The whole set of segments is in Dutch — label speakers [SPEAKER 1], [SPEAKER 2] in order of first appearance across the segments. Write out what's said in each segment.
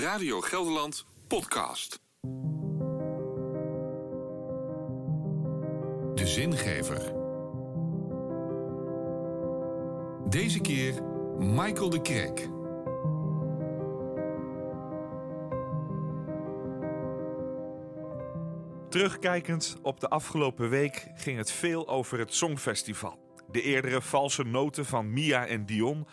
[SPEAKER 1] Radio Gelderland podcast. De zingever. Deze keer Michael de Kreek.
[SPEAKER 2] Terugkijkend op de afgelopen week ging het veel over het Songfestival. De eerdere valse noten van Mia en Dion,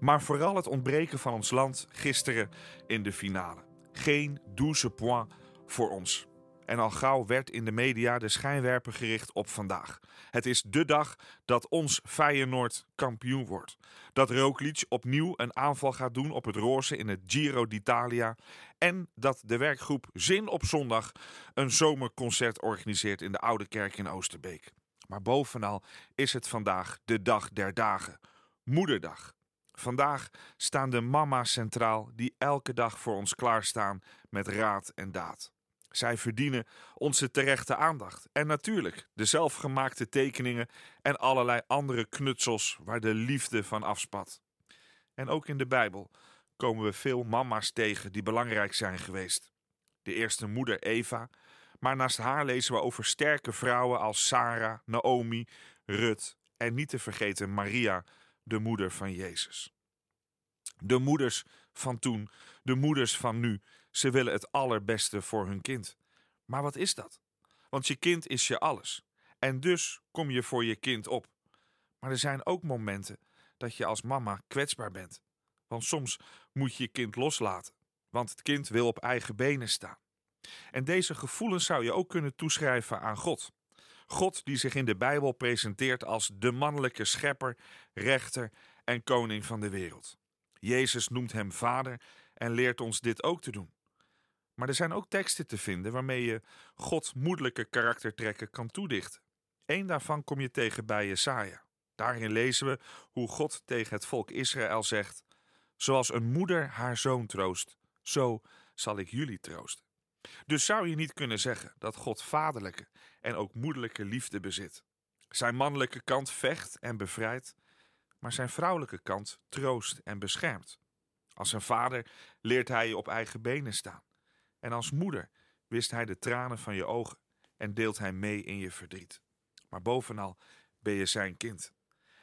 [SPEAKER 2] maar vooral het ontbreken van ons land gisteren in de finale. Geen douze point voor ons. En al gauw werd in de media de schijnwerper gericht op vandaag. Het is de dag dat ons Feyenoord kampioen wordt. Dat Roglic opnieuw een aanval gaat doen op het roze in het Giro d'Italia. En dat de werkgroep Zin op zondag een zomerconcert organiseert in de Oude Kerk in Oosterbeek. Maar bovenal is het vandaag de dag der dagen. Moederdag. Vandaag staan de mama's centraal die elke dag voor ons klaarstaan met raad en daad. Zij verdienen onze terechte aandacht. En natuurlijk de zelfgemaakte tekeningen en allerlei andere knutsels waar de liefde van afspat. En ook in de Bijbel komen we veel mama's tegen die belangrijk zijn geweest. De eerste moeder Eva, maar naast haar lezen we over sterke vrouwen als Sarah, Naomi, Rut en niet te vergeten Maria, de moeder van Jezus. De moeders van toen, de moeders van nu, ze willen het allerbeste voor hun kind. Maar wat is dat? Want je kind is je alles. En dus kom je voor je kind op. Maar er zijn ook momenten dat je als mama kwetsbaar bent. Want soms moet je je kind loslaten, want het kind wil op eigen benen staan. En deze gevoelens zou je ook kunnen toeschrijven aan God. God die zich in de Bijbel presenteert als de mannelijke schepper, rechter en koning van de wereld. Jezus noemt hem vader en leert ons dit ook te doen. Maar er zijn ook teksten te vinden waarmee je God moedelijke karaktertrekken kan toedichten. Eén daarvan kom je tegen bij Jesaja. Daarin lezen we hoe God tegen het volk Israël zegt: Zoals een moeder haar zoon troost, zo zal ik jullie troosten. Dus zou je niet kunnen zeggen dat God vaderlijke en ook moederlijke liefde bezit. Zijn mannelijke kant vecht en bevrijdt, maar zijn vrouwelijke kant troost en beschermt. Als een vader leert hij je op eigen benen staan. En als moeder wist hij de tranen van je ogen en deelt hij mee in je verdriet. Maar bovenal ben je zijn kind.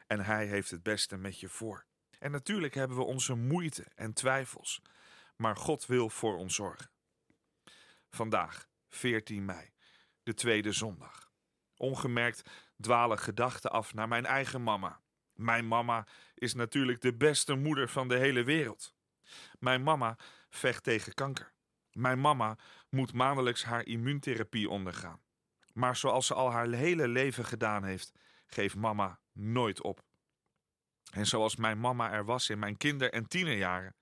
[SPEAKER 2] En hij heeft het beste met je voor. En natuurlijk hebben we onze moeite en twijfels. Maar God wil voor ons zorgen. Vandaag, 14 mei, de tweede zondag. Ongemerkt dwalen gedachten af naar mijn eigen mama. Mijn mama is natuurlijk de beste moeder van de hele wereld. Mijn mama vecht tegen kanker. Mijn mama moet maandelijks haar immuuntherapie ondergaan. Maar zoals ze al haar hele leven gedaan heeft, geeft mama nooit op. En zoals mijn mama er was in mijn kinder- en tienerjaren,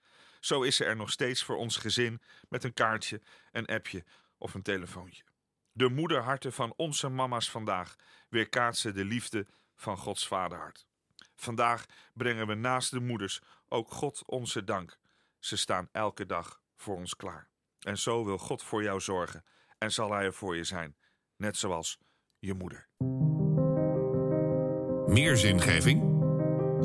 [SPEAKER 2] zo is ze er nog steeds voor ons gezin met een kaartje, een appje of een telefoontje. De moederharten van onze mama's vandaag weerkaatsen de liefde van Gods vaderhart. Vandaag brengen we naast de moeders ook God onze dank. Ze staan elke dag voor ons klaar. En zo wil God voor jou zorgen en zal Hij er voor je zijn, net zoals je moeder.
[SPEAKER 1] Meer zingeving?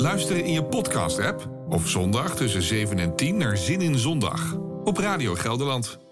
[SPEAKER 1] Luisteren in je podcast-app of zondag tussen 7 en 10 naar Zin in Zondag op Radio Gelderland.